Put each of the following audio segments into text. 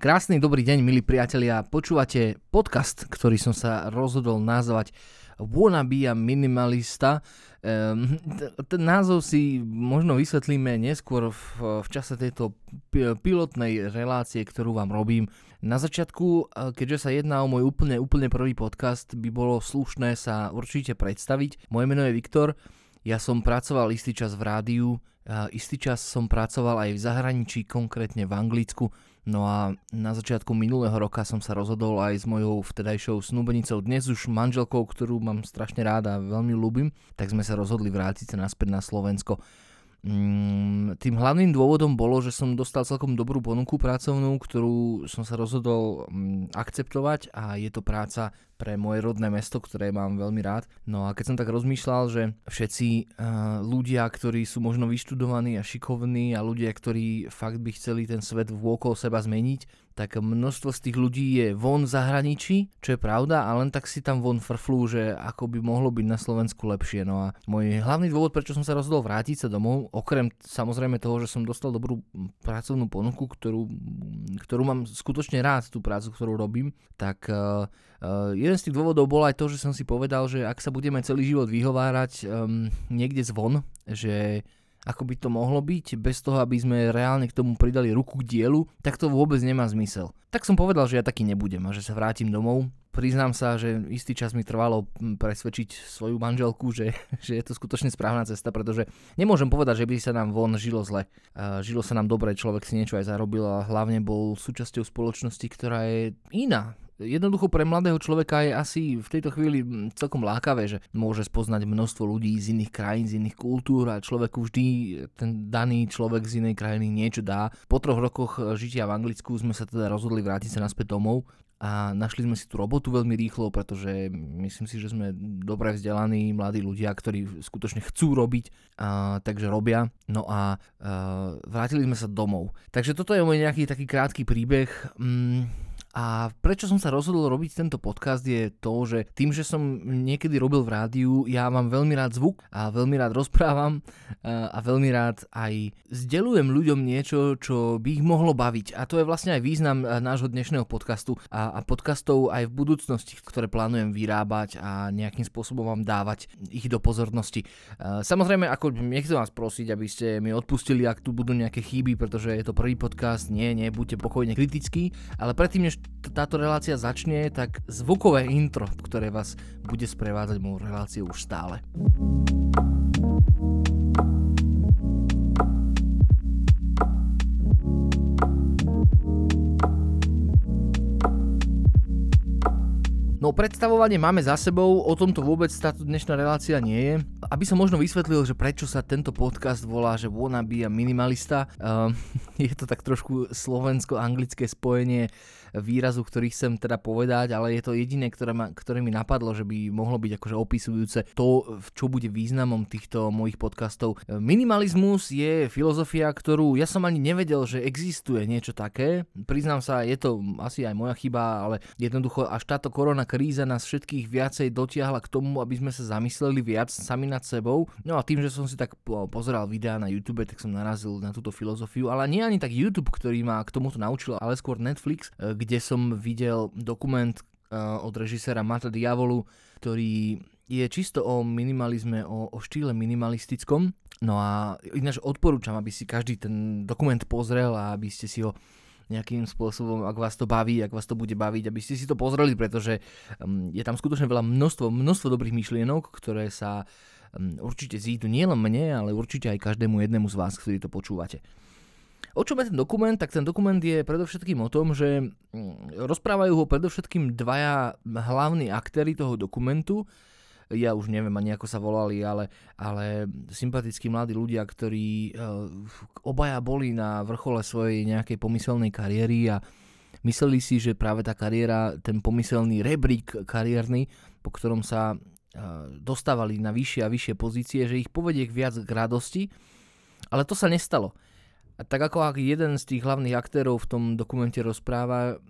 Krásny dobrý deň, milí priatelia. Počúvate podcast, ktorý som sa rozhodol nazvať Wannabe a Minimalista. Um, ten názov si možno vysvetlíme neskôr v, v čase tejto pilotnej relácie, ktorú vám robím. Na začiatku, keďže sa jedná o môj úplne, úplne prvý podcast, by bolo slušné sa určite predstaviť. Moje meno je Viktor, ja som pracoval istý čas v rádiu, istý čas som pracoval aj v zahraničí, konkrétne v Anglicku No a na začiatku minulého roka som sa rozhodol aj s mojou vtedajšou snúbenicou, dnes už manželkou, ktorú mám strašne rád a veľmi ľúbim, tak sme sa rozhodli vrátiť sa naspäť na Slovensko. Mm, tým hlavným dôvodom bolo, že som dostal celkom dobrú ponuku pracovnú, ktorú som sa rozhodol mm, akceptovať a je to práca pre moje rodné mesto, ktoré mám veľmi rád. No a keď som tak rozmýšľal, že všetci uh, ľudia, ktorí sú možno vyštudovaní a šikovní a ľudia, ktorí fakt by chceli ten svet vôkol seba zmeniť, tak množstvo z tých ľudí je von v zahraničí, čo je pravda, a len tak si tam von frflú, že ako by mohlo byť na Slovensku lepšie. No a môj hlavný dôvod, prečo som sa rozhodol vrátiť sa domov, okrem samozrejme toho, že som dostal dobrú pracovnú ponuku, ktorú, ktorú mám skutočne rád, tú prácu, ktorú robím, tak uh, uh, jeden z tých dôvodov bol aj to, že som si povedal, že ak sa budeme celý život vyhovárať um, niekde zvon, že ako by to mohlo byť, bez toho, aby sme reálne k tomu pridali ruku k dielu, tak to vôbec nemá zmysel. Tak som povedal, že ja taký nebudem a že sa vrátim domov. Priznám sa, že istý čas mi trvalo presvedčiť svoju manželku, že, že je to skutočne správna cesta, pretože nemôžem povedať, že by sa nám von žilo zle. Žilo sa nám dobre, človek si niečo aj zarobil a hlavne bol súčasťou spoločnosti, ktorá je iná jednoducho pre mladého človeka je asi v tejto chvíli celkom lákavé, že môže spoznať množstvo ľudí z iných krajín, z iných kultúr a človeku vždy ten daný človek z inej krajiny niečo dá. Po troch rokoch žitia v Anglicku sme sa teda rozhodli vrátiť sa naspäť domov a našli sme si tú robotu veľmi rýchlo, pretože myslím si, že sme dobre vzdelaní mladí ľudia, ktorí skutočne chcú robiť, a, takže robia. No a, a vrátili sme sa domov. Takže toto je môj nejaký taký krátky príbeh. Mm, a prečo som sa rozhodol robiť tento podcast je to, že tým, že som niekedy robil v rádiu, ja mám veľmi rád zvuk a veľmi rád rozprávam a veľmi rád aj zdelujem ľuďom niečo, čo by ich mohlo baviť. A to je vlastne aj význam nášho dnešného podcastu a, podcastov aj v budúcnosti, ktoré plánujem vyrábať a nejakým spôsobom vám dávať ich do pozornosti. Samozrejme, ako nechcem vás prosiť, aby ste mi odpustili, ak tu budú nejaké chyby, pretože je to prvý podcast, nie, nie, buďte pokojne kritickí, ale predtým, než táto relácia začne, tak zvukové intro, ktoré vás bude sprevádzať moju reláciu už stále. Predstavovanie máme za sebou, o tomto vôbec táto dnešná relácia nie je. Aby som možno vysvetlil, že prečo sa tento podcast volá, že wannabe a minimalista, uh, je to tak trošku slovensko-anglické spojenie výrazu, ktorý chcem teda povedať, ale je to jediné, ktoré, ma, ktoré mi napadlo, že by mohlo byť akože opisujúce to, čo bude významom týchto mojich podcastov. Minimalizmus je filozofia, ktorú ja som ani nevedel, že existuje niečo také. Priznám sa, je to asi aj moja chyba, ale jednoducho až táto korona kríza nás všetkých viacej dotiahla k tomu, aby sme sa zamysleli viac sami nad sebou. No a tým, že som si tak pozeral videá na YouTube, tak som narazil na túto filozofiu, ale nie ani tak YouTube, ktorý ma k tomuto naučil, ale skôr Netflix, kde som videl dokument uh, od režiséra Mata Diavolu, ktorý je čisto o minimalizme, o, o štýle minimalistickom. No a ináč odporúčam, aby si každý ten dokument pozrel a aby ste si ho nejakým spôsobom, ak vás to baví, ak vás to bude baviť, aby ste si to pozreli, pretože um, je tam skutočne veľa množstvo, množstvo dobrých myšlienok, ktoré sa um, určite zídu nielen mne, ale určite aj každému jednému z vás, ktorí to počúvate. O čom je ten dokument? Tak ten dokument je predovšetkým o tom, že mm, rozprávajú ho predovšetkým dvaja hlavní aktéry toho dokumentu. Ja už neviem ani ako sa volali, ale, ale sympatickí mladí ľudia, ktorí uh, obaja boli na vrchole svojej nejakej pomyselnej kariéry a mysleli si, že práve tá kariéra, ten pomyselný rebrík kariérny, po ktorom sa uh, dostávali na vyššie a vyššie pozície, že ich povedie k viac k radosti, ale to sa nestalo. A tak ako ak jeden z tých hlavných aktérov v tom dokumente rozpráva,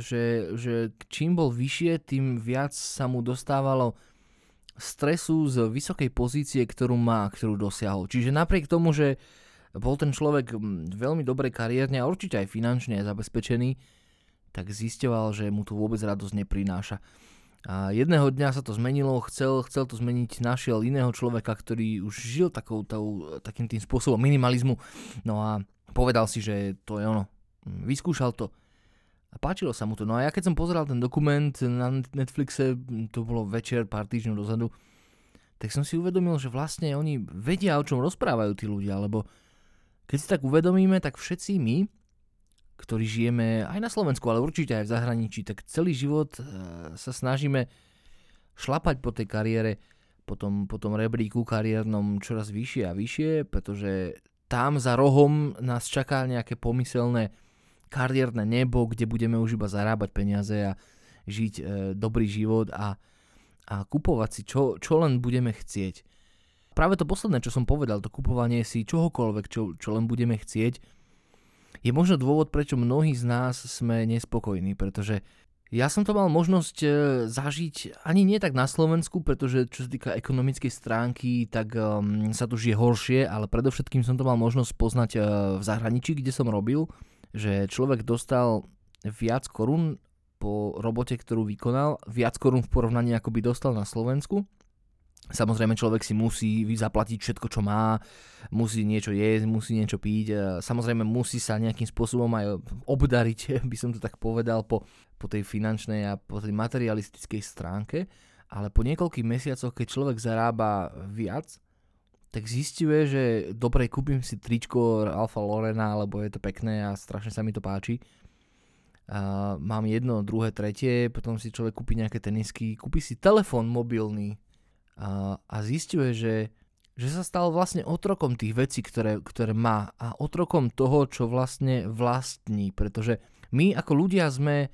že, že čím bol vyššie, tým viac sa mu dostávalo stresu z vysokej pozície, ktorú má, ktorú dosiahol. Čiže napriek tomu, že bol ten človek veľmi dobre kariérne a určite aj finančne zabezpečený, tak zistoval, že mu to vôbec radosť neprináša. A jedného dňa sa to zmenilo, chcel, chcel to zmeniť, našiel iného človeka, ktorý už žil takou, tou, takým tým spôsobom minimalizmu. No a povedal si, že to je ono. Vyskúšal to. A páčilo sa mu to. No a ja keď som pozeral ten dokument na Netflixe, to bolo večer, pár týždňov dozadu, tak som si uvedomil, že vlastne oni vedia, o čom rozprávajú tí ľudia, lebo keď si tak uvedomíme, tak všetci my, ktorí žijeme aj na Slovensku, ale určite aj v zahraničí, tak celý život e, sa snažíme šlapať po tej kariére, po tom, po tom rebríku kariérnom čoraz vyššie a vyššie, pretože tam za rohom nás čaká nejaké pomyselné kariérne nebo, kde budeme už iba zarábať peniaze a žiť e, dobrý život a, a kupovať si čo, čo len budeme chcieť. Práve to posledné, čo som povedal, to kupovanie si čohokoľvek, čo, čo len budeme chcieť, je možno dôvod, prečo mnohí z nás sme nespokojní, pretože ja som to mal možnosť e, zažiť ani nie tak na Slovensku, pretože čo sa týka ekonomickej stránky, tak um, sa tu žije horšie, ale predovšetkým som to mal možnosť poznať uh, v zahraničí, kde som robil, že človek dostal viac korún po robote, ktorú vykonal, viac korún v porovnaní, ako by dostal na Slovensku. Samozrejme človek si musí zaplatiť všetko, čo má, musí niečo jesť, musí niečo piť, samozrejme musí sa nejakým spôsobom aj obdariť, by som to tak povedal, po, po tej finančnej a po tej materialistickej stránke, ale po niekoľkých mesiacoch, keď človek zarába viac, tak zistuje, že dobre, kúpim si tričko Alfa Lorena, lebo je to pekné a strašne sa mi to páči. A mám jedno, druhé, tretie, potom si človek kúpi nejaké tenisky, kúpi si telefón mobilný, a, a zistuje, že, že sa stal vlastne otrokom tých vecí, ktoré, ktoré má a otrokom toho, čo vlastne vlastní, pretože my ako ľudia sme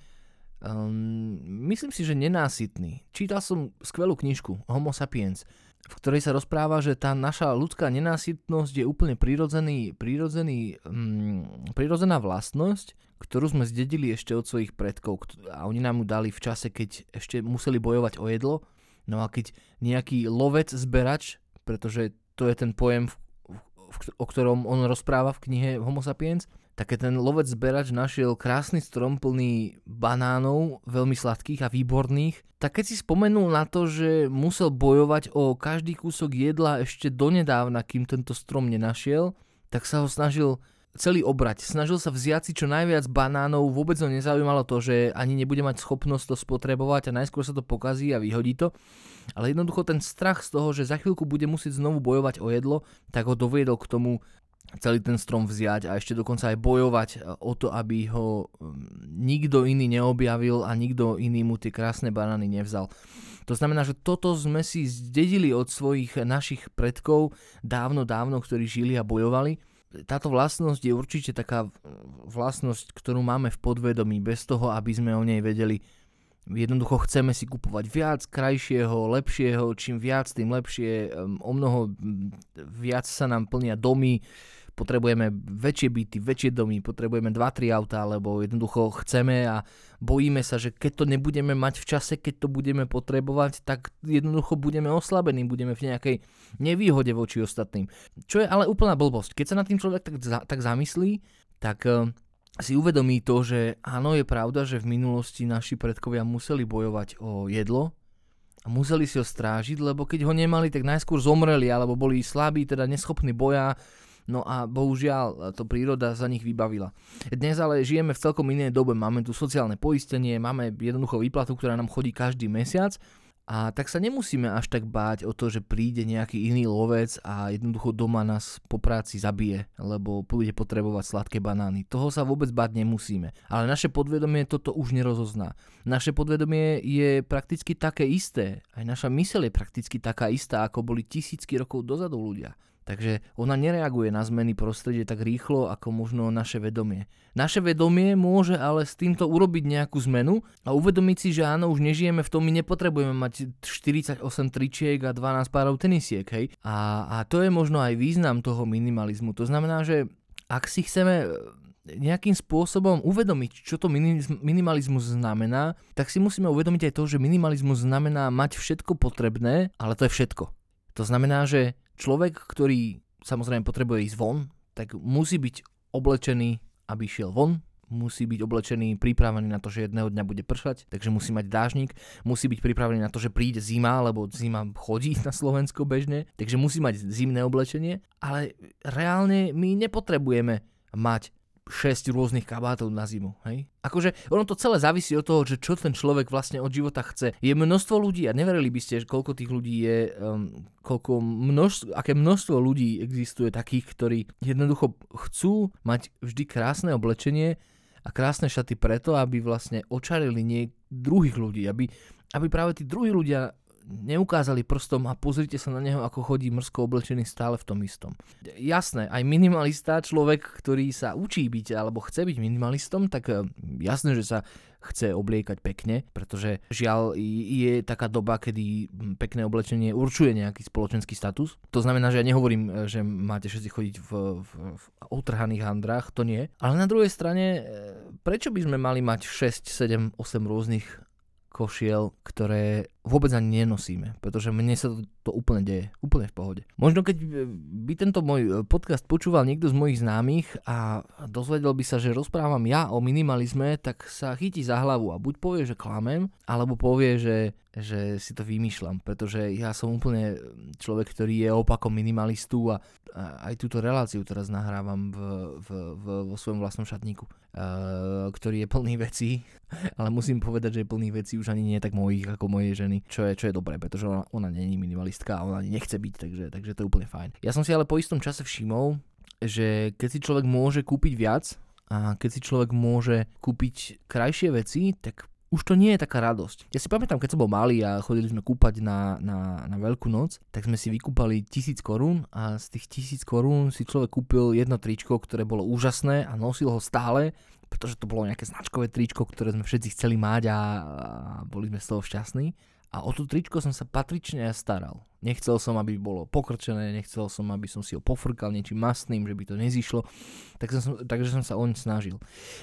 um, myslím si, že nenásytní. Čítal som skvelú knižku Homo sapiens, v ktorej sa rozpráva, že tá naša ľudská nenásytnosť je úplne prirodzený, prirodzený, um, prirodzená vlastnosť, ktorú sme zdedili ešte od svojich predkov a oni nám ju dali v čase, keď ešte museli bojovať o jedlo. No a keď nejaký lovec, zberač, pretože to je ten pojem, o ktorom on rozpráva v knihe Homo sapiens, tak ten lovec zberač našiel krásny strom plný banánov, veľmi sladkých a výborných, tak keď si spomenul na to, že musel bojovať o každý kúsok jedla ešte donedávna, kým tento strom nenašiel, tak sa ho snažil celý obrať. Snažil sa vziať si čo najviac banánov, vôbec ho nezaujímalo to, že ani nebude mať schopnosť to spotrebovať a najskôr sa to pokazí a vyhodí to. Ale jednoducho ten strach z toho, že za chvíľku bude musieť znovu bojovať o jedlo, tak ho doviedol k tomu celý ten strom vziať a ešte dokonca aj bojovať o to, aby ho mm, nikto iný neobjavil a nikto iný mu tie krásne banány nevzal. To znamená, že toto sme si zdedili od svojich našich predkov dávno, dávno, ktorí žili a bojovali táto vlastnosť je určite taká vlastnosť, ktorú máme v podvedomí, bez toho, aby sme o nej vedeli. Jednoducho chceme si kupovať viac, krajšieho, lepšieho, čím viac, tým lepšie, o mnoho viac sa nám plnia domy, potrebujeme väčšie byty, väčšie domy, potrebujeme 2-3 auta, lebo jednoducho chceme a bojíme sa, že keď to nebudeme mať v čase, keď to budeme potrebovať, tak jednoducho budeme oslabení, budeme v nejakej nevýhode voči ostatným. Čo je ale úplná blbosť. Keď sa nad tým človek tak, tak zamyslí, tak uh, si uvedomí to, že áno, je pravda, že v minulosti naši predkovia museli bojovať o jedlo, a museli si ho strážiť, lebo keď ho nemali, tak najskôr zomreli, alebo boli slabí, teda neschopní boja, No a bohužiaľ to príroda za nich vybavila. Dnes ale žijeme v celkom inej dobe. Máme tu sociálne poistenie, máme jednoducho výplatu, ktorá nám chodí každý mesiac a tak sa nemusíme až tak báť o to, že príde nejaký iný lovec a jednoducho doma nás po práci zabije, lebo bude potrebovať sladké banány. Toho sa vôbec báť nemusíme. Ale naše podvedomie toto už nerozozná. Naše podvedomie je prakticky také isté. Aj naša myseľ je prakticky taká istá, ako boli tisícky rokov dozadu ľudia. Takže ona nereaguje na zmeny prostredie tak rýchlo ako možno naše vedomie. Naše vedomie môže ale s týmto urobiť nejakú zmenu a uvedomiť si, že áno, už nežijeme v tom, my nepotrebujeme mať 48 tričiek a 12 párov tenisiek, hej. A, a to je možno aj význam toho minimalizmu. To znamená, že ak si chceme nejakým spôsobom uvedomiť, čo to minimalizmus znamená, tak si musíme uvedomiť aj to, že minimalizmus znamená mať všetko potrebné, ale to je všetko. To znamená, že človek, ktorý samozrejme potrebuje ísť von, tak musí byť oblečený, aby šiel von, musí byť oblečený, pripravený na to, že jedného dňa bude pršať, takže musí mať dážnik, musí byť pripravený na to, že príde zima, lebo zima chodí na Slovensko bežne, takže musí mať zimné oblečenie, ale reálne my nepotrebujeme mať 6 rôznych kabátov na zimu. Hej? Akože ono to celé závisí od toho, že čo ten človek vlastne od života chce. Je množstvo ľudí a neverili by ste, koľko tých ľudí je, um, koľko množstvo, aké množstvo ľudí existuje takých, ktorí jednoducho chcú mať vždy krásne oblečenie a krásne šaty preto, aby vlastne očarili nie druhých ľudí, aby, aby práve tí druhí ľudia neukázali prstom a pozrite sa na neho, ako chodí mrsko oblečený stále v tom istom. Jasné, aj minimalista, človek, ktorý sa učí byť alebo chce byť minimalistom, tak eh, jasné, že sa chce obliekať pekne, pretože žiaľ je taká doba, kedy pekné oblečenie určuje nejaký spoločenský status. To znamená, že ja nehovorím, eh, že máte všetci chodiť v, v, v otrhaných handrách, to nie. Ale na druhej strane, eh, prečo by sme mali mať 6, 7, 8 rôznych košiel, ktoré vôbec ani nenosíme, pretože mne sa to, to úplne deje, úplne v pohode. Možno keď by tento môj podcast počúval niekto z mojich známych a dozvedel by sa, že rozprávam ja o minimalizme, tak sa chytí za hlavu a buď povie, že klamem, alebo povie, že, že si to vymýšľam, pretože ja som úplne človek, ktorý je opakom minimalistu a, a aj túto reláciu teraz nahrávam v, v, v, vo svojom vlastnom šatníku, uh, ktorý je plný vecí, ale musím povedať, že je plný vecí už ani nie tak mojich ako mojej ženy ženy, čo je, čo je dobré, pretože ona, ona není minimalistka a ona nechce byť, takže, takže to je úplne fajn. Ja som si ale po istom čase všimol, že keď si človek môže kúpiť viac a keď si človek môže kúpiť krajšie veci, tak už to nie je taká radosť. Ja si pamätám, keď som bol malý a chodili sme kúpať na, na, na Veľkú noc, tak sme si vykúpali tisíc korún a z tých tisíc korún si človek kúpil jedno tričko, ktoré bolo úžasné a nosil ho stále, pretože to bolo nejaké značkové tričko, ktoré sme všetci chceli mať a, a boli sme z toho šťastní. A o to tričko som sa patrične staral. Nechcel som, aby bolo pokrčené, nechcel som, aby som si ho pofrkal niečím masným, že by to nezišlo, tak som, takže som sa oň snažil.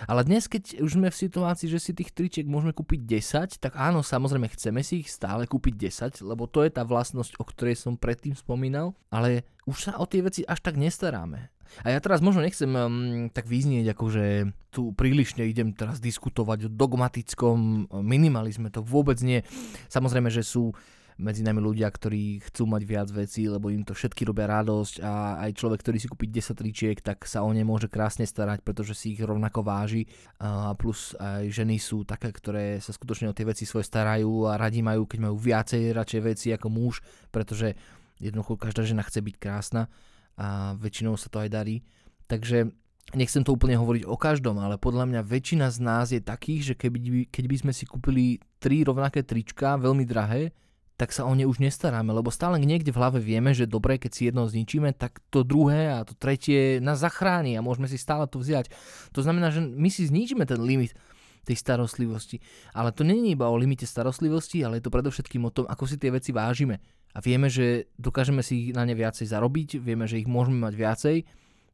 Ale dnes, keď už sme v situácii, že si tých tričiek môžeme kúpiť 10, tak áno, samozrejme chceme si ich stále kúpiť 10, lebo to je tá vlastnosť, o ktorej som predtým spomínal, ale už sa o tie veci až tak nestaráme. A ja teraz možno nechcem um, tak vyznieť, ako že tu prílišne idem teraz diskutovať o dogmatickom minimalizme, to vôbec nie. Samozrejme, že sú medzi nami ľudia, ktorí chcú mať viac vecí, lebo im to všetky robia radosť a aj človek, ktorý si kúpi 10 tričiek, tak sa o ne môže krásne starať, pretože si ich rovnako váži a plus aj ženy sú také, ktoré sa skutočne o tie veci svoje starajú a radi majú, keď majú viacej radšej veci ako muž, pretože jednoducho každá žena chce byť krásna a väčšinou sa to aj darí. Takže nechcem to úplne hovoriť o každom, ale podľa mňa väčšina z nás je takých, že keby, keď by sme si kúpili tri rovnaké trička, veľmi drahé, tak sa o ne už nestaráme, lebo stále niekde v hlave vieme, že dobre, keď si jedno zničíme, tak to druhé a to tretie nás zachráni a môžeme si stále to vziať. To znamená, že my si zničíme ten limit tej starostlivosti. Ale to není iba o limite starostlivosti, ale je to predovšetkým o tom, ako si tie veci vážime a vieme, že dokážeme si ich na ne viacej zarobiť, vieme, že ich môžeme mať viacej,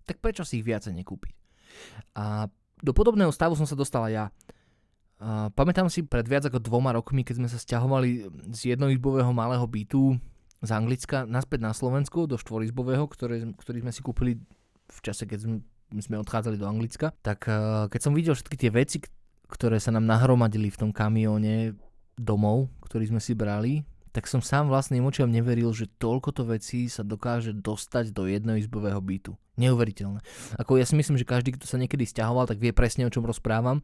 tak prečo si ich viacej nekúpiť? A do podobného stavu som sa dostala ja. A pamätám si pred viac ako dvoma rokmi, keď sme sa stiahovali z jednoizbového malého bytu z Anglicka naspäť na Slovensko do štvorizbového, ktoré, ktorý sme si kúpili v čase, keď sme, sme odchádzali do Anglicka, tak keď som videl všetky tie veci, ktoré sa nám nahromadili v tom kamióne domov, ktorý sme si brali, tak som sám vlastným očiam neveril, že toľko to vecí sa dokáže dostať do jednoizbového bytu. Neuveriteľné. Ako ja si myslím, že každý, kto sa niekedy stiahoval, tak vie presne, o čom rozprávam.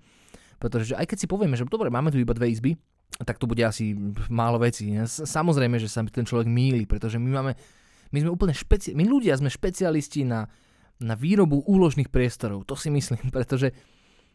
Pretože aj keď si povieme, že dobre, máme tu iba dve izby, tak to bude asi málo vecí. Samozrejme, že sa ten človek míli, pretože my máme, my sme úplne špeci- my ľudia sme špecialisti na, na výrobu úložných priestorov. To si myslím, pretože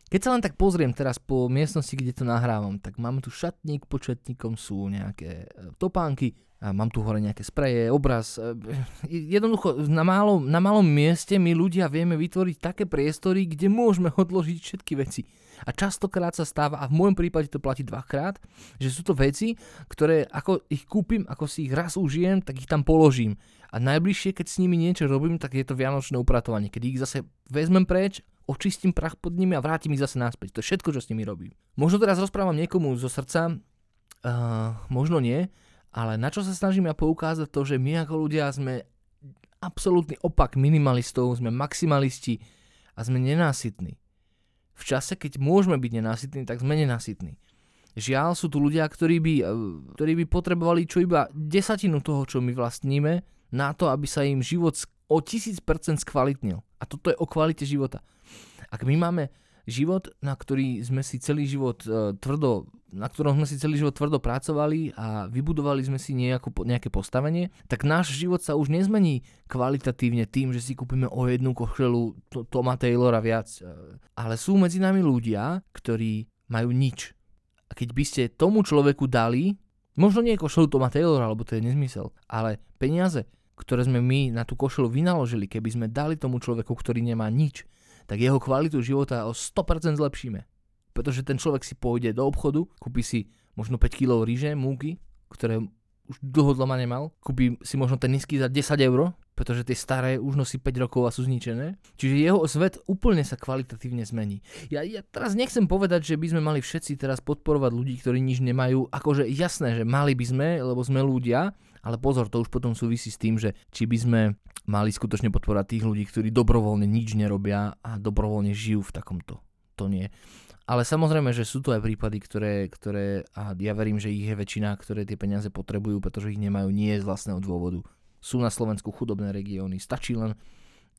keď sa len tak pozriem teraz po miestnosti, kde to nahrávam, tak máme tu šatník, pod šatníkom sú nejaké e, topánky, a mám tu hore nejaké spreje, obraz. E, jednoducho na malom, na malom mieste my ľudia vieme vytvoriť také priestory, kde môžeme odložiť všetky veci. A častokrát sa stáva, a v môjom prípade to platí dvakrát, že sú to veci, ktoré ako ich kúpim, ako si ich raz užijem, tak ich tam položím. A najbližšie, keď s nimi niečo robím, tak je to vianočné upratovanie, keď ich zase vezmem preč očistím prach pod nimi a vrátim ich zase naspäť. To je všetko, čo s nimi robím. Možno teraz rozprávam niekomu zo srdca, uh, možno nie, ale na čo sa snažím ja poukázať to, že my ako ľudia sme absolútny opak minimalistov, sme maximalisti a sme nenásytní. v čase, keď môžeme byť nenasytní, tak sme nenasytní. Žiaľ, sú tu ľudia, ktorí by, e, ktorí by potrebovali čo iba desatinu toho, čo my vlastníme, na to, aby sa im život o 1000% skvalitnil. A toto je o kvalite života. Ak my máme život, na ktorý sme si celý život e, tvrdo, na ktorom sme si celý život tvrdo pracovali a vybudovali sme si nejakú, nejaké postavenie, tak náš život sa už nezmení kvalitatívne tým, že si kúpime o jednu košelu Toma Taylora viac. E, ale sú medzi nami ľudia, ktorí majú nič a keď by ste tomu človeku dali, možno nie košelu Toma Taylora, alebo to je nezmysel, ale peniaze, ktoré sme my na tú košelu vynaložili, keby sme dali tomu človeku, ktorý nemá nič, tak jeho kvalitu života o 100% zlepšíme. Pretože ten človek si pôjde do obchodu, kúpi si možno 5 kg ríže, múky, ktoré už dlho dloma nemal, kúpi si možno ten nízky za 10 eur, pretože tie staré už nosí 5 rokov a sú zničené. Čiže jeho svet úplne sa kvalitatívne zmení. Ja, ja teraz nechcem povedať, že by sme mali všetci teraz podporovať ľudí, ktorí nič nemajú. Akože jasné, že mali by sme, lebo sme ľudia, ale pozor, to už potom súvisí s tým, že či by sme mali skutočne podporovať tých ľudí, ktorí dobrovoľne nič nerobia a dobrovoľne žijú v takomto. To nie. Ale samozrejme, že sú to aj prípady, ktoré, ktoré a ja verím, že ich je väčšina, ktoré tie peniaze potrebujú, pretože ich nemajú nie z vlastného dôvodu sú na Slovensku chudobné regióny. Stačí len,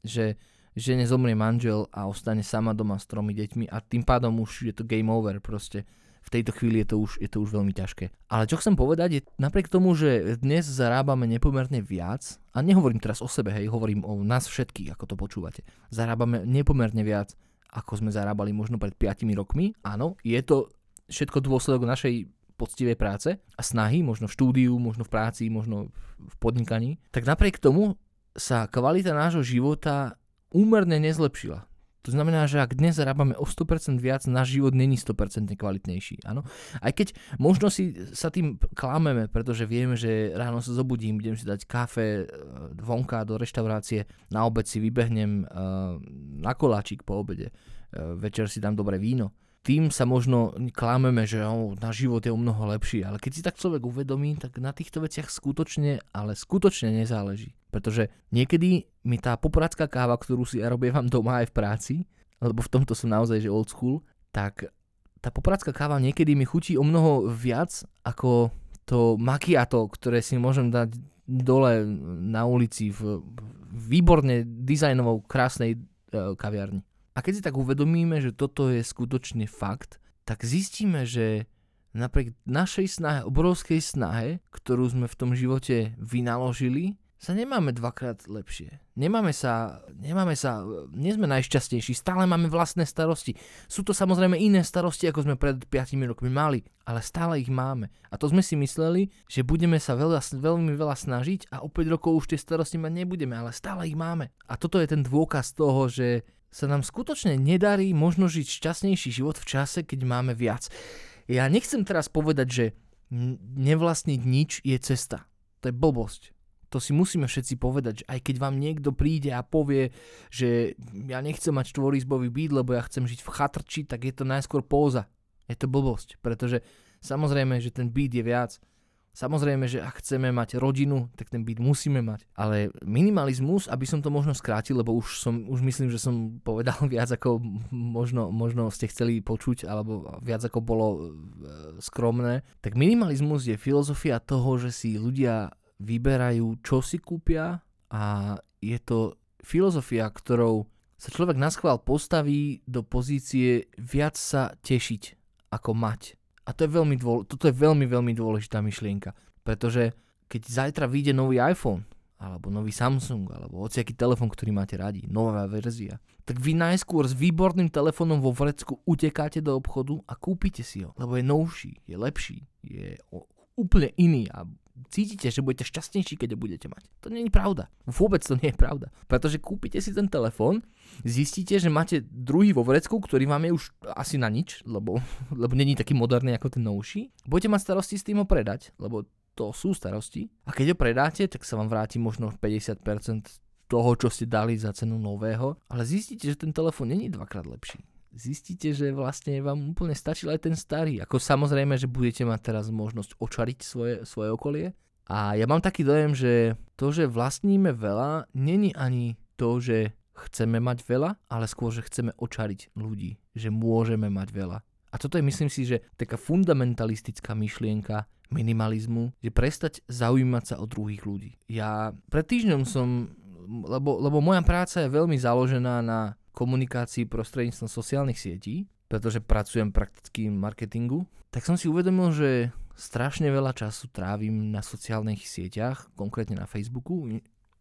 že žene zomrie manžel a ostane sama doma s tromi deťmi a tým pádom už je to game over proste. V tejto chvíli je to už, je to už veľmi ťažké. Ale čo chcem povedať je, napriek tomu, že dnes zarábame nepomerne viac, a nehovorím teraz o sebe, hej, hovorím o nás všetkých, ako to počúvate, zarábame nepomerne viac, ako sme zarábali možno pred 5 rokmi. Áno, je to všetko dôsledok našej poctivej práce a snahy, možno v štúdiu, možno v práci, možno v podnikaní, tak napriek tomu sa kvalita nášho života úmerne nezlepšila. To znamená, že ak dnes zarábame o 100% viac, náš život není 100% kvalitnejší. Áno? Aj keď možno si sa tým klameme, pretože vieme, že ráno sa zobudím, budem si dať kafe e, vonka do reštaurácie, na obed si vybehnem uh, na koláčik po obede, uh, večer si dám dobré víno tým sa možno klameme, že oh, náš život je o mnoho lepší, ale keď si tak človek uvedomí, tak na týchto veciach skutočne, ale skutočne nezáleží. Pretože niekedy mi tá poporadská káva, ktorú si ja robievam doma aj v práci, lebo v tomto som naozaj že old school, tak tá poporadská káva niekedy mi chutí o mnoho viac ako to macchiato, ktoré si môžem dať dole na ulici v výborne dizajnovou krásnej e, kaviarni. A keď si tak uvedomíme, že toto je skutočne fakt, tak zistíme, že napriek našej snahe, obrovskej snahe, ktorú sme v tom živote vynaložili, sa nemáme dvakrát lepšie. Nemáme sa, nemáme sa, nie sme najšťastnejší, stále máme vlastné starosti. Sú to samozrejme iné starosti, ako sme pred 5 rokmi mali, ale stále ich máme. A to sme si mysleli, že budeme sa veľa, veľmi veľa snažiť a o 5 rokov už tie starosti mať nebudeme, ale stále ich máme. A toto je ten dôkaz toho, že sa nám skutočne nedarí možno žiť šťastnejší život v čase, keď máme viac. Ja nechcem teraz povedať, že nevlastniť nič je cesta. To je blbosť. To si musíme všetci povedať, že aj keď vám niekto príde a povie, že ja nechcem mať štvorizbový byt, lebo ja chcem žiť v chatrči, tak je to najskôr póza. Je to blbosť, pretože samozrejme, že ten byt je viac, Samozrejme, že ak chceme mať rodinu, tak ten byt musíme mať. Ale minimalizmus, aby som to možno skrátil, lebo už, som, už myslím, že som povedal viac ako možno, možno ste chceli počuť, alebo viac ako bolo e, skromné, tak minimalizmus je filozofia toho, že si ľudia vyberajú, čo si kúpia a je to filozofia, ktorou sa človek na schvál postaví do pozície viac sa tešiť ako mať. A to je veľmi dôle, toto je veľmi, veľmi dôležitá myšlienka, pretože keď zajtra vyjde nový iPhone, alebo nový Samsung, alebo hociaký telefón, ktorý máte radi, nová verzia, tak vy najskôr s výborným telefónom vo vrecku utekáte do obchodu a kúpite si ho, lebo je novší, je lepší, je úplne iný a cítite, že budete šťastnejší, keď ho budete mať. To nie je pravda. Vôbec to nie je pravda. Pretože kúpite si ten telefón, zistíte, že máte druhý vo vrecku, ktorý vám je už asi na nič, lebo, lebo není taký moderný ako ten novší. Budete mať starosti s tým ho predať, lebo to sú starosti. A keď ho predáte, tak sa vám vráti možno 50% toho, čo ste dali za cenu nového, ale zistíte, že ten telefón není dvakrát lepší zistíte, že vlastne vám úplne stačil aj ten starý. Ako samozrejme, že budete mať teraz možnosť očariť svoje, svoje okolie. A ja mám taký dojem, že to, že vlastníme veľa, není ani to, že chceme mať veľa, ale skôr, že chceme očariť ľudí, že môžeme mať veľa. A toto je, myslím si, že taká fundamentalistická myšlienka minimalizmu, že prestať zaujímať sa o druhých ľudí. Ja pred týždňom som, lebo, lebo moja práca je veľmi založená na komunikácii prostredníctvom sociálnych sietí, pretože pracujem prakticky v marketingu, tak som si uvedomil, že strašne veľa času trávim na sociálnych sieťach, konkrétne na Facebooku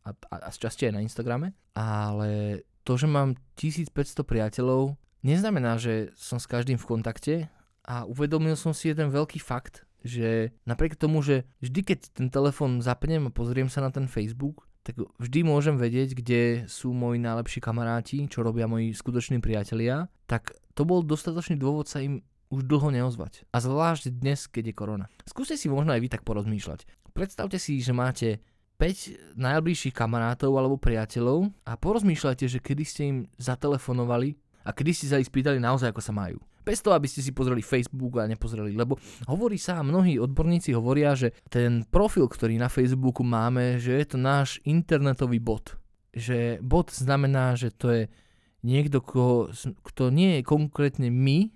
a, a, a časti aj na Instagrame, ale to, že mám 1500 priateľov, neznamená, že som s každým v kontakte. A uvedomil som si jeden veľký fakt, že napriek tomu, že vždy keď ten telefón zapnem a pozriem sa na ten Facebook, tak vždy môžem vedieť, kde sú moji najlepší kamaráti, čo robia moji skutoční priatelia, tak to bol dostatočný dôvod sa im už dlho neozvať. A zvlášť dnes, keď je korona. Skúste si možno aj vy tak porozmýšľať. Predstavte si, že máte 5 najbližších kamarátov alebo priateľov a porozmýšľajte, že kedy ste im zatelefonovali a kedy ste sa ich spýtali naozaj, ako sa majú. Bez toho, aby ste si pozreli Facebook a nepozreli, lebo hovorí sa, mnohí odborníci hovoria, že ten profil, ktorý na Facebooku máme, že je to náš internetový bot. Že bot znamená, že to je niekto, kto, kto nie je konkrétne my,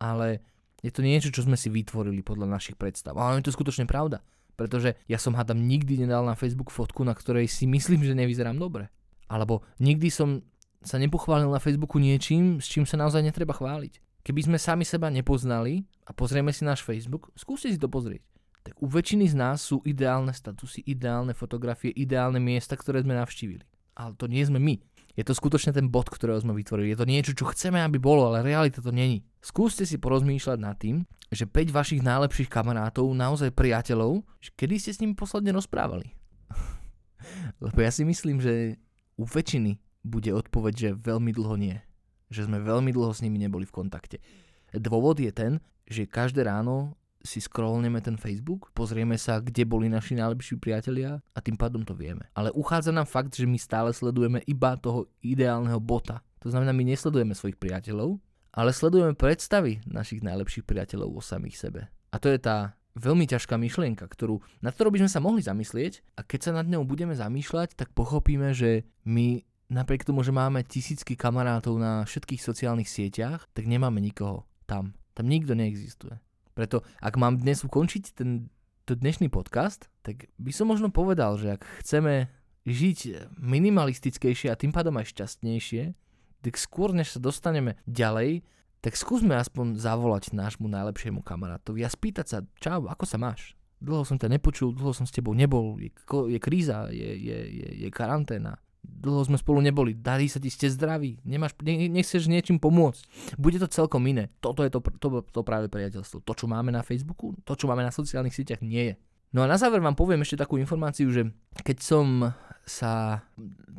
ale je to niečo, čo sme si vytvorili podľa našich predstav. Ale je to skutočne pravda. Pretože ja som hádam nikdy nedal na Facebook fotku, na ktorej si myslím, že nevyzerám dobre. Alebo nikdy som sa nepochválil na Facebooku niečím, s čím sa naozaj netreba chváliť. Keby sme sami seba nepoznali a pozrieme si náš Facebook, skúste si to pozrieť. Tak u väčšiny z nás sú ideálne statusy, ideálne fotografie, ideálne miesta, ktoré sme navštívili. Ale to nie sme my. Je to skutočne ten bod, ktorého sme vytvorili. Je to niečo, čo chceme, aby bolo, ale realita to není. Skúste si porozmýšľať nad tým, že 5 vašich najlepších kamarátov, naozaj priateľov, kedy ste s nimi posledne rozprávali. Lebo ja si myslím, že u väčšiny bude odpoveď, že veľmi dlho nie. Že sme veľmi dlho s nimi neboli v kontakte. Dôvod je ten, že každé ráno si scrollneme ten Facebook, pozrieme sa, kde boli naši najlepší priatelia a tým pádom to vieme. Ale uchádza nám fakt, že my stále sledujeme iba toho ideálneho bota. To znamená, my nesledujeme svojich priateľov, ale sledujeme predstavy našich najlepších priateľov o samých sebe. A to je tá veľmi ťažká myšlienka, ktorú, na ktorou by sme sa mohli zamyslieť a keď sa nad ňou budeme zamýšľať, tak pochopíme, že my napriek tomu, že máme tisícky kamarátov na všetkých sociálnych sieťach, tak nemáme nikoho tam. Tam nikto neexistuje. Preto ak mám dnes ukončiť ten to dnešný podcast, tak by som možno povedal, že ak chceme žiť minimalistickejšie a tým pádom aj šťastnejšie, tak skôr než sa dostaneme ďalej, tak skúsme aspoň zavolať nášmu najlepšiemu kamarátovi a spýtať sa, čau, ako sa máš? Dlho som ťa nepočul, dlho som s tebou nebol, je, je kríza, je, je, je, je karanténa dlho sme spolu neboli, darí sa ti, ste zdraví, nemáš, ne, nechceš niečím pomôcť. Bude to celkom iné. Toto je to, to, to práve priateľstvo. To, čo máme na Facebooku, to, čo máme na sociálnych sieťach, nie je. No a na záver vám poviem ešte takú informáciu, že keď som sa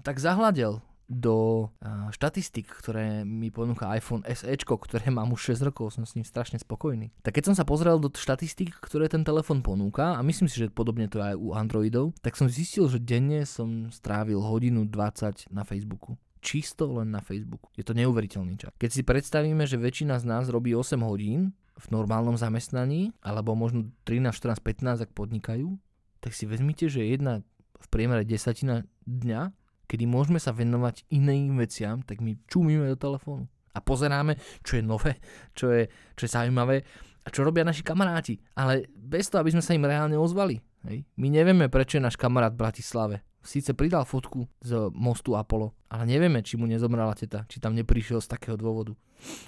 tak zahľadel do štatistik, ktoré mi ponúka iPhone SE, ktoré mám už 6 rokov, som s ním strašne spokojný. Tak keď som sa pozrel do štatistik, ktoré ten telefon ponúka, a myslím si, že podobne to je aj u Androidov, tak som zistil, že denne som strávil hodinu 20 na Facebooku čisto len na Facebooku. Je to neuveriteľný čas. Keď si predstavíme, že väčšina z nás robí 8 hodín v normálnom zamestnaní, alebo možno 13, 14, 15, ak podnikajú, tak si vezmite, že jedna v priemere desatina dňa kedy môžeme sa venovať iným veciam, tak my čumíme do telefónu a pozeráme, čo je nové, čo je, čo je zaujímavé a čo robia naši kamaráti. Ale bez toho, aby sme sa im reálne ozvali. Hej. My nevieme, prečo je náš kamarát v Bratislave. Síce pridal fotku z mostu Apollo, ale nevieme, či mu nezomrala teta, či tam neprišiel z takého dôvodu.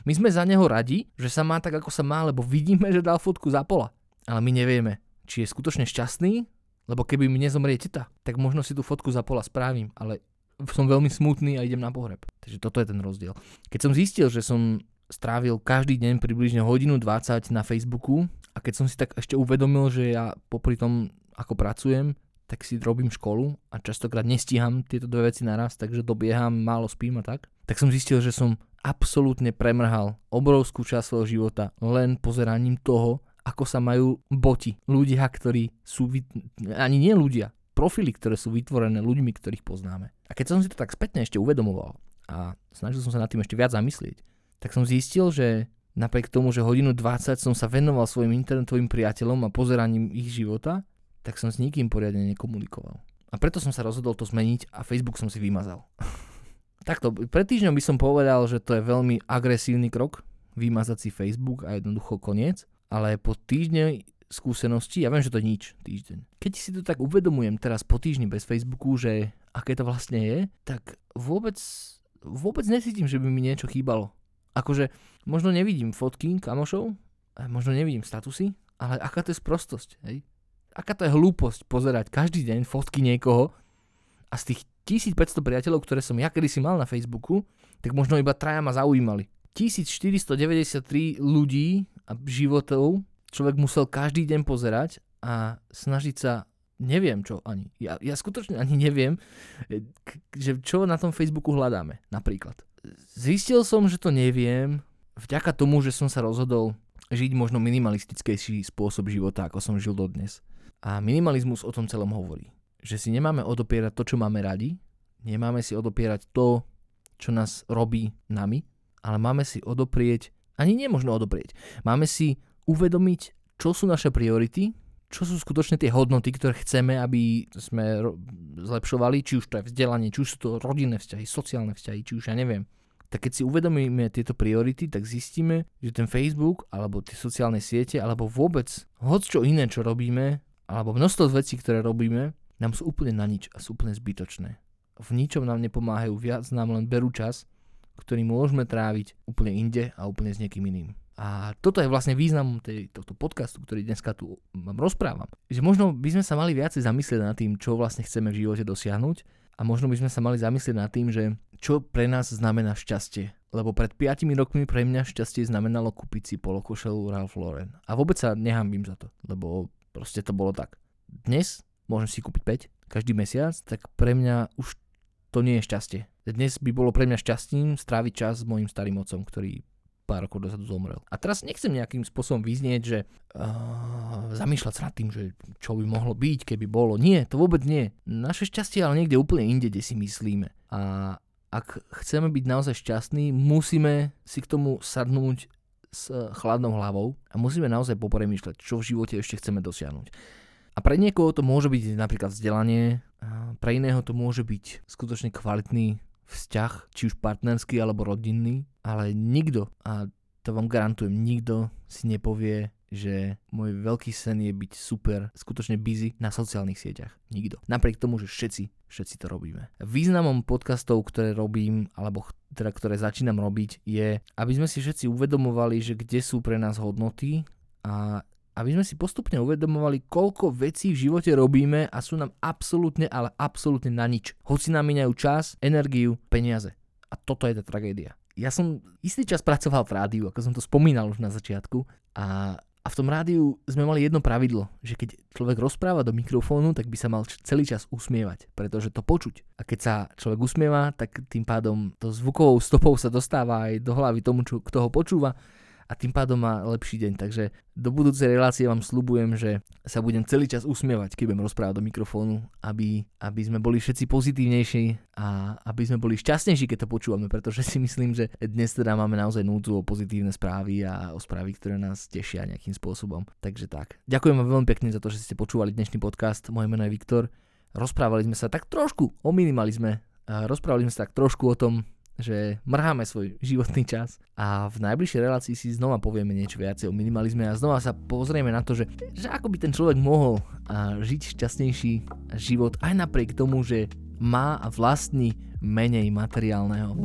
My sme za neho radi, že sa má tak, ako sa má, lebo vidíme, že dal fotku z Apollo. Ale my nevieme, či je skutočne šťastný, lebo keby mi nezomrie teta, tak možno si tú fotku za pola spravím, ale som veľmi smutný a idem na pohreb. Takže toto je ten rozdiel. Keď som zistil, že som strávil každý deň približne hodinu 20 na Facebooku a keď som si tak ešte uvedomil, že ja popri tom, ako pracujem, tak si robím školu a častokrát nestíham tieto dve veci naraz, takže dobieham, málo spím a tak, tak som zistil, že som absolútne premrhal obrovskú časť svojho života len pozeraním toho, ako sa majú boti. Ľudia, ktorí sú, ani nie ľudia, profily, ktoré sú vytvorené ľuďmi, ktorých poznáme. A keď som si to tak spätne ešte uvedomoval a snažil som sa nad tým ešte viac zamyslieť, tak som zistil, že napriek tomu, že hodinu 20 som sa venoval svojim internetovým priateľom a pozeraním ich života, tak som s nikým poriadne nekomunikoval. A preto som sa rozhodol to zmeniť a Facebook som si vymazal. takto, pred týždňom by som povedal, že to je veľmi agresívny krok, vymazať si Facebook a jednoducho koniec, ale po týždne skúsenosti, ja viem, že to je nič, týždeň. Keď si to tak uvedomujem teraz po týždni bez Facebooku, že aké to vlastne je, tak vôbec, vôbec necítim, že by mi niečo chýbalo. Akože možno nevidím fotky kamošov, možno nevidím statusy, ale aká to je sprostosť, hej? Aká to je hlúposť pozerať každý deň fotky niekoho a z tých 1500 priateľov, ktoré som ja kedysi mal na Facebooku, tak možno iba traja ma zaujímali. 1493 ľudí a životov človek musel každý deň pozerať a snažiť sa neviem čo ani. Ja, ja skutočne ani neviem, že čo na tom Facebooku hľadáme napríklad. Zistil som, že to neviem vďaka tomu, že som sa rozhodol žiť možno minimalistickejší spôsob života, ako som žil dodnes. A minimalizmus o tom celom hovorí. Že si nemáme odopierať to, čo máme radi, nemáme si odopierať to, čo nás robí nami, ale máme si odoprieť, ani nemožno odoprieť, máme si uvedomiť, čo sú naše priority, čo sú skutočne tie hodnoty, ktoré chceme, aby sme zlepšovali, či už to je vzdelanie, či už sú to rodinné vzťahy, sociálne vzťahy, či už ja neviem. Tak keď si uvedomíme tieto priority, tak zistíme, že ten Facebook, alebo tie sociálne siete, alebo vôbec hoď čo iné, čo robíme, alebo množstvo vecí, ktoré robíme, nám sú úplne na nič a sú úplne zbytočné. V ničom nám nepomáhajú, viac nám len berú čas, ktorý môžeme tráviť úplne inde a úplne s niekým iným. A toto je vlastne význam tej, tohto podcastu, ktorý dneska tu vám rozprávam. Že možno by sme sa mali viacej zamyslieť nad tým, čo vlastne chceme v živote dosiahnuť a možno by sme sa mali zamyslieť nad tým, že čo pre nás znamená šťastie. Lebo pred 5 rokmi pre mňa šťastie znamenalo kúpiť si polokošelu Ralph Lauren. A vôbec sa nehambím za to, lebo proste to bolo tak. Dnes môžem si kúpiť 5 každý mesiac, tak pre mňa už to nie je šťastie. Dnes by bolo pre mňa šťastím stráviť čas s mojim starým otcom, ktorý pár rokov dozadu zomrel. A teraz nechcem nejakým spôsobom vyznieť, že uh, zamýšľať sa nad tým, že čo by mohlo byť, keby bolo. Nie, to vôbec nie. Naše šťastie ale niekde úplne inde, kde si myslíme. A ak chceme byť naozaj šťastní, musíme si k tomu sadnúť s chladnou hlavou a musíme naozaj popremýšľať, čo v živote ešte chceme dosiahnuť. A pre niekoho to môže byť napríklad vzdelanie, pre iného to môže byť skutočne kvalitný vzťah, či už partnerský alebo rodinný, ale nikto, a to vám garantujem, nikto si nepovie, že môj veľký sen je byť super, skutočne busy na sociálnych sieťach. Nikto. Napriek tomu, že všetci, všetci to robíme. Významom podcastov, ktoré robím, alebo teda ktoré začínam robiť, je, aby sme si všetci uvedomovali, že kde sú pre nás hodnoty a aby sme si postupne uvedomovali, koľko vecí v živote robíme a sú nám absolútne, ale absolútne na nič. Hoci nám minajú čas, energiu, peniaze. A toto je tá tragédia. Ja som istý čas pracoval v rádiu, ako som to spomínal už na začiatku a a v tom rádiu sme mali jedno pravidlo, že keď človek rozpráva do mikrofónu, tak by sa mal celý čas usmievať, pretože to počuť. A keď sa človek usmieva, tak tým pádom to zvukovou stopou sa dostáva aj do hlavy tomu, čo, kto ho počúva a tým pádom má lepší deň. Takže do budúcej relácie vám slubujem, že sa budem celý čas usmievať, keď budem rozprávať do mikrofónu, aby, aby sme boli všetci pozitívnejší a aby sme boli šťastnejší, keď to počúvame, pretože si myslím, že dnes teda máme naozaj núdzu o pozitívne správy a o správy, ktoré nás tešia nejakým spôsobom. Takže tak. Ďakujem vám veľmi pekne za to, že ste počúvali dnešný podcast. Moje meno je Viktor. Rozprávali sme sa tak trošku o minimalizme. Rozprávali sme sa tak trošku o tom, že mrháme svoj životný čas a v najbližšej relácii si znova povieme niečo viacej o minimalizme a znova sa pozrieme na to, že, že ako by ten človek mohol žiť šťastnejší život aj napriek tomu, že má a vlastní menej materiálneho.